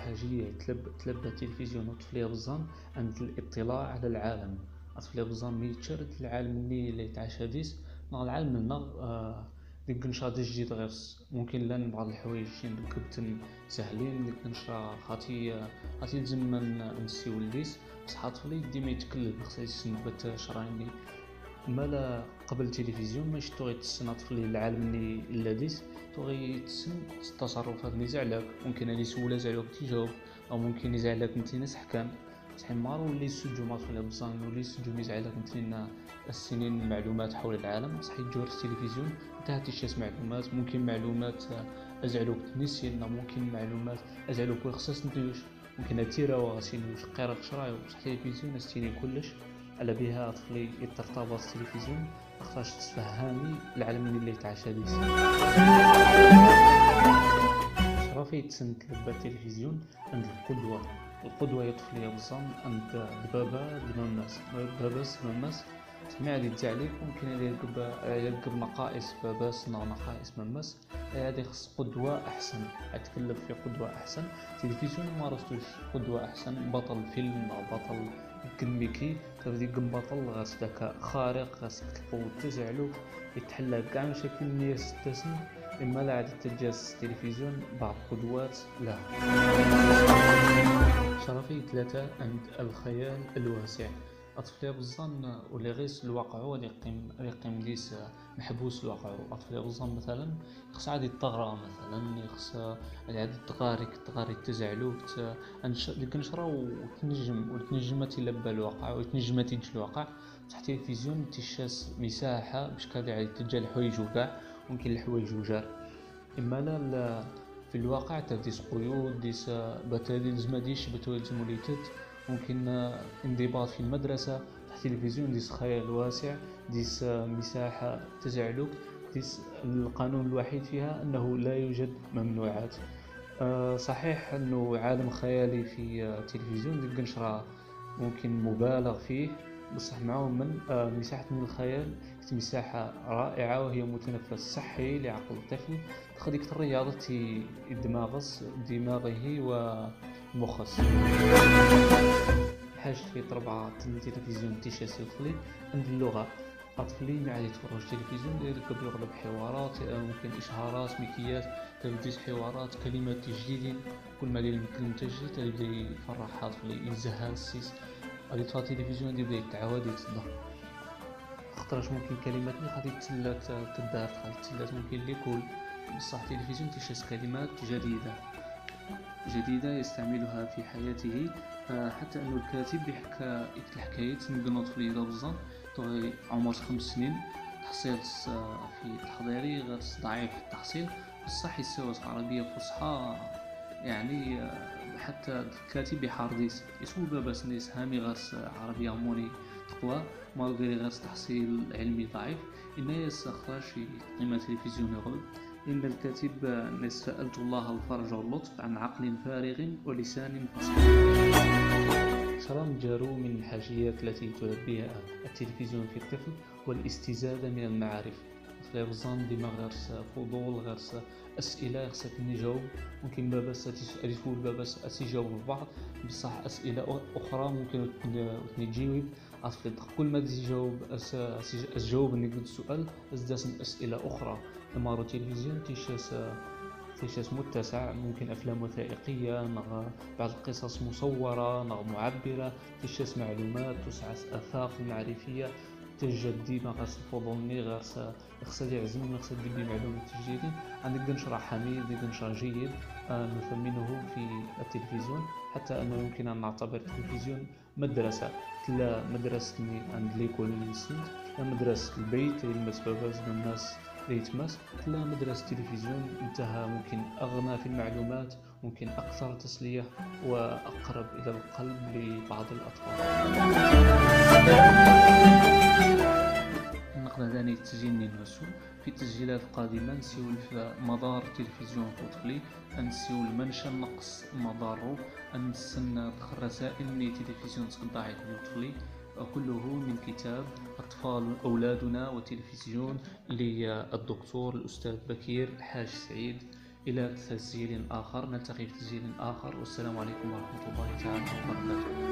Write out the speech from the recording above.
الحاجية تلب تلبى التلفزيون وطفليها بالزان عند الاطلاع على العالم. طفليها بالزان مي تشرد العالم اللي يتعاشى ديس نغ العالم لنا آه ديك نشاط جديد غير ممكن لأن بعض الحوايج نركبتن ساهلين ديك نشرا خاطي خاطي لازم نسيو ليس بصح طفلي ديما يتكلم خصها يسنبت شرايني مالا قبل التلفزيون ما شتو غيتسنى طفلي العالم اللي لاديس تو غيتسن التصرفات اللي زعلك ممكن اللي سولا زعلوك تجاوب أو ممكن يزعلك انت ناس حكام. صحيح مارو اللي سجو ما طفل بصان ولي سجو يزعلك انت السنين المعلومات حول العالم. صحيح جور التلفزيون انت هاتي شي معلومات ممكن معلومات ازعلوك تنسينا ممكن معلومات ازعلوك وخصاص نتيوش ممكن اتيرا وغاسينوش قيرك شرايو بصح التلفزيون استيني كلش. على بها طفلي يترتبط التلفزيون خاطرش تفهمي العالم اللي يتعشى ديس شرفي تسنت لبا التلفزيون عند القدوة. القدوة يا طفلي وصام عند بابا الناس بابا الناس سمع لي عليك ممكن يركب يركب نقائص باباس نقائص ممس هذه خص قدوة أحسن. أتكلم في قدوة أحسن. تلفزيون ما رستوش قدوة أحسن. بطل فيلم بطل كميكي تبدي بطل غاس ذكاء خارق غاس القوة تزعلو يتحلى كاع مشاكل الناس تسن إما لا عاد تجاز التلفزيون بعض قدوات لا. شرفي ثلاثة عند الخيال الواسع. أطفال بالظن ولا غيس الواقع هو يقيم يقيم ليس محبوس الواقع. أطفال بالظن مثلا خص عادي تغرى مثلا خص عادي تغاري تغاري تزعلو ديك نشرا وتنجم وتنجم تلبى الواقع وتنجم تنج الواقع. تحت التلفزيون تشاس مساحة باش كادي عادي تلجا الحوايج وكاع ممكن الحوايج وجار. إما لا في الواقع تديس قيود ديس بتادي لزماديش بتولي موليتت ممكن انضباط في المدرسة التلفزيون ديس خيال واسع ديس مساحة تزعلك ديس القانون الوحيد فيها أنه لا يوجد ممنوعات. أه، صحيح أنه عالم خيالي في التلفزيون ديك ممكن مبالغ فيه. بصح معه من أه، مساحة من الخيال مساحة رائعة وهي متنفس صحي لعقل الطفل تخليك الرياضة دماغس دماغه ومخص حاجة في طربعة التلفزيون تيشاسي طفلي عند اللغة أطفالي ما عاد يتفرج تلفزيون يركب يغلب حوارات ممكن إشهارات ميكيات تبديس حوارات كلمات جديدين كل ما دير كلمة جديد تبدا يفرح طفلي يزهى السيس. غادي تفرج التلفزيون يبدا يتعاود يتصدق خاطرش ممكن كلمات اللي غادي تسلات تدار غادي تسلات ممكن اللي كل بصح التلفزيون تيشاس كلمات جديدة. جديدة يستعملها في حياته. حتى أنه الكاتب يحكى الحكاية نقنط في اليد بزاف. عمر خمس سنين. تحصيل في التحضيري غير ضعيف التحصيل. بصح يسوى عربية فصحى. يعني حتى الكاتب يحارديس يسوي بابا سنيس هامي غير عربية موني تقوى مالغري غير تحصيل علمي ضعيف. إنه يسخرش قيمة تلفزيون يغلب. إن الكاتب سألت الله الفرج واللطف عن عقل فارغ ولسان فصيح شرم جارو من الحاجيات التي تلبيها التلفزيون في الطفل والاستزادة من المعارف. غير ديما غير فضول غير أسئلة خصك نجاوب ممكن بابا يسول بابا يجاوب البعض بصح أسئلة أخرى ممكن تجيوب أصل كل ما تجاوب أجاوب نقد السؤال أزداد أسئلة أخرى. إمارة تلفزيون تيشاس تيشاس متسع. ممكن أفلام وثائقية نغ بعض القصص مصورة نغ معبرة تيشاس معلومات توسع آفاق معرفية. تجد ديما غاس الفضولني غاس خصها يعزم خصها دير بمعلومات جديدة عندك نشرة حميد ديك نشرة جيد آه، نثمنه في التلفزيون. حتى أنه يمكن أن نعتبر التلفزيون مدرسة. تلا مدرسة عند ليكول السند مدرسة البيت يلمس باباز الناس ليتماس تلا مدرسة التلفزيون انتهى. ممكن أغنى في المعلومات. ممكن أكثر تسلية وأقرب إلى القلب لبعض الأطفال. نقدر ثاني تسجيل نسو في تسجيلات قادمة نسيو مدار التلفزيون طفلي نسيو المنشأ نقص مضاره نسن الرسائل من التلفزيون تقطع طفلي كله من كتاب أطفال أولادنا وتلفزيون للدكتور الأستاذ بكير الحاج سعيد. إلى تسجيل آخر نلتقي في تسجيل آخر. والسلام عليكم ورحمة الله تعالى وبركاته.